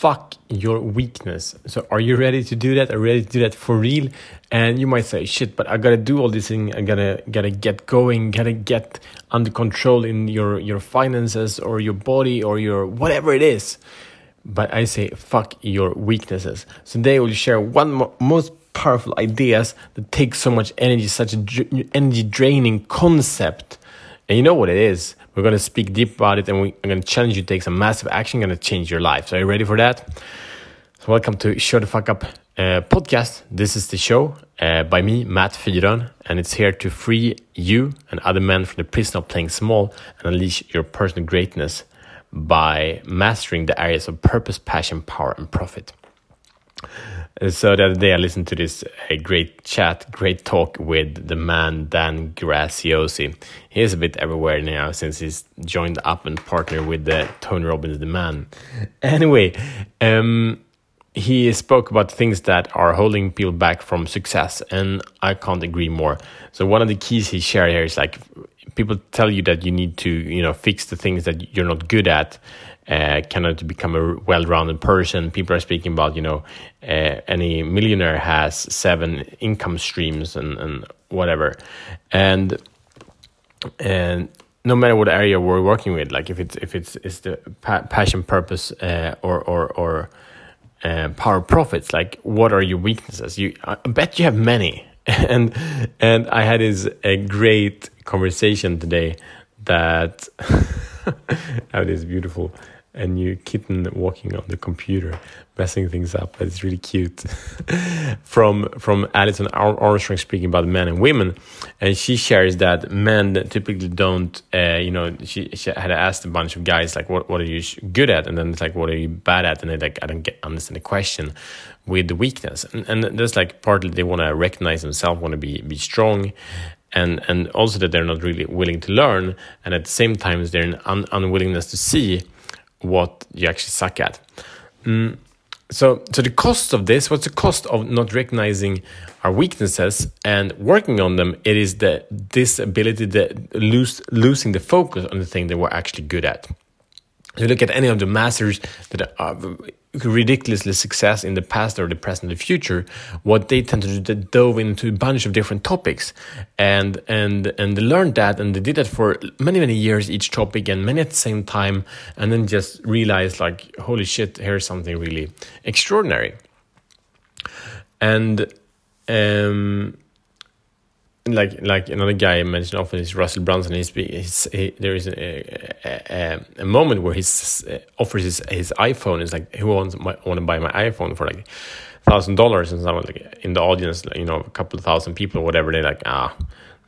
fuck your weakness. So, are you ready to do that? Are you ready to do that for real? And you might say, shit, but I gotta do all this thing. I gotta, gotta get going, gotta get under control in your, your finances or your body or your whatever it is. But I say, fuck your weaknesses. So, today we'll share one mo most powerful ideas that take so much energy, such a energy draining concept. And you know what it is. We're going to speak deep about it and we're going to challenge you to take some massive action, going to change your life. So, are you ready for that? So, welcome to Show the Fuck Up uh, podcast. This is the show uh, by me, Matt Fyron, and it's here to free you and other men from the prison of playing small and unleash your personal greatness by mastering the areas of purpose, passion, power, and profit. So the other day I listened to this uh, great chat, great talk with the man Dan Graziosi. He's a bit everywhere now since he's joined up and partnered with the Tony Robbins, the man. Anyway, um, he spoke about things that are holding people back from success, and I can't agree more. So one of the keys he shared here is like people tell you that you need to, you know, fix the things that you're not good at uh, kind of to become a well-rounded person. People are speaking about, you know, uh, any millionaire has seven income streams and, and whatever, and and no matter what area we're working with, like if it's if it's it's the pa passion, purpose, uh, or or or uh, power profits, like what are your weaknesses? You, I bet you have many. and and I had this a great conversation today that that is beautiful a new kitten walking on the computer, messing things up. But it's really cute. from from Alison Armstrong speaking about men and women, and she shares that men typically don't. Uh, you know, she, she had asked a bunch of guys like, "What what are you good at?" And then it's like, "What are you bad at?" And they like, "I don't get understand the question." With the weakness, and, and that's like partly they want to recognize themselves, want to be be strong, and and also that they're not really willing to learn, and at the same time, they're an un unwillingness to see what you actually suck at. Mm. So, so the cost of this, what's the cost of not recognizing our weaknesses and working on them? It is the this ability that lose losing the focus on the thing that we're actually good at. You look at any of the masters that are ridiculously success in the past or the present or the future, what they tend to do, they dove into a bunch of different topics and and and they learned that and they did that for many many years each topic and many at the same time and then just realized like holy shit here's something really extraordinary. And um like like another guy I mentioned often is Russell Brunson. He's, he's he, there is a, a, a, moment where he uh, offers his his iPhone. It's like who wants my, want to buy my iPhone for like thousand dollars, and someone like in the audience, you know, a couple of thousand people or whatever. They're like, ah,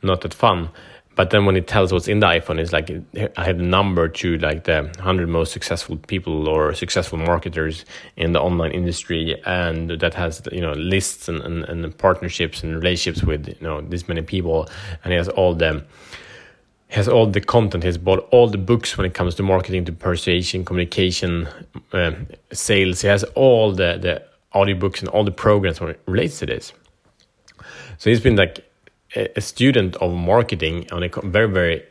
not that fun. But then when it tells what's in the iPhone, it's like I had a number to like the 100 most successful people or successful marketers in the online industry. And that has, you know, lists and, and, and partnerships and relationships with, you know, this many people. And he has all the, has all the content. He's bought all the books when it comes to marketing, to persuasion, communication, uh, sales. He has all the, the audiobooks and all the programs when it relates to this. So he's been like a student of marketing on a very very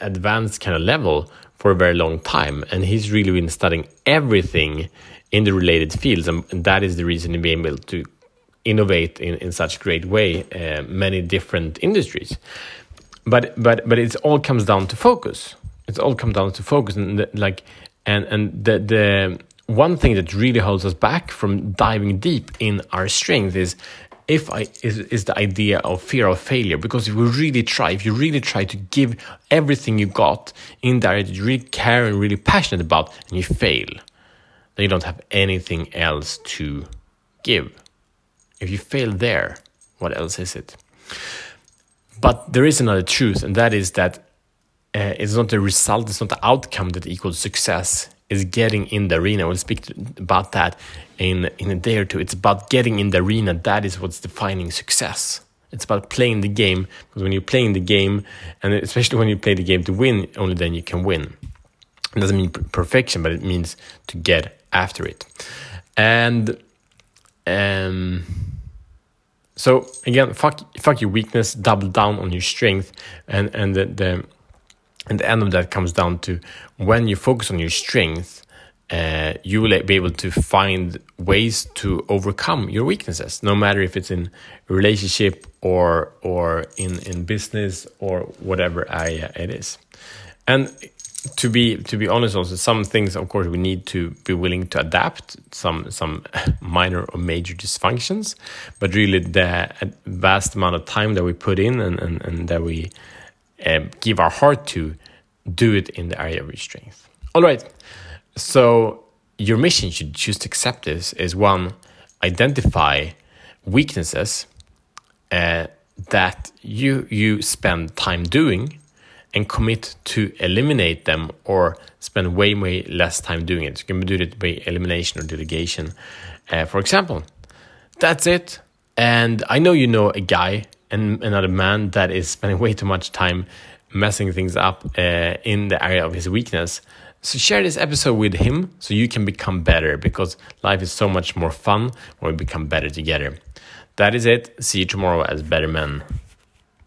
advanced kind of level for a very long time and he's really been studying everything in the related fields and that is the reason to be able to innovate in, in such great way uh, many different industries. But but but it all comes down to focus. It all comes down to focus and the, like and and the the one thing that really holds us back from diving deep in our strength is if I is, is the idea of fear of failure because if you really try if you really try to give everything you got in there that you really care and really passionate about and you fail then you don't have anything else to give. If you fail there what else is it? But there is another truth and that is that uh, it's not the result it's not the outcome that equals success is getting in the arena. We'll speak about that in in a day or two. It's about getting in the arena. That is what's defining success. It's about playing the game because when you're playing the game, and especially when you play the game to win, only then you can win. It doesn't mean perfection, but it means to get after it. And um, so again, fuck fuck your weakness, double down on your strength, and and the, the and the end of that comes down to when you focus on your strength uh, you will be able to find ways to overcome your weaknesses, no matter if it's in relationship or or in in business or whatever area it is. And to be to be honest, also some things, of course, we need to be willing to adapt some some minor or major dysfunctions, but really the vast amount of time that we put in and and, and that we um, give our heart to, do it in the area of your strength. All right. So your mission should choose to accept this is one, identify weaknesses uh, that you you spend time doing and commit to eliminate them or spend way way less time doing it. You can do it by elimination or delegation. Uh, for example, that's it. And I know you know a guy and another man that is spending way too much time messing things up uh, in the area of his weakness. So share this episode with him so you can become better because life is so much more fun when we become better together. That is it. See you tomorrow as better men.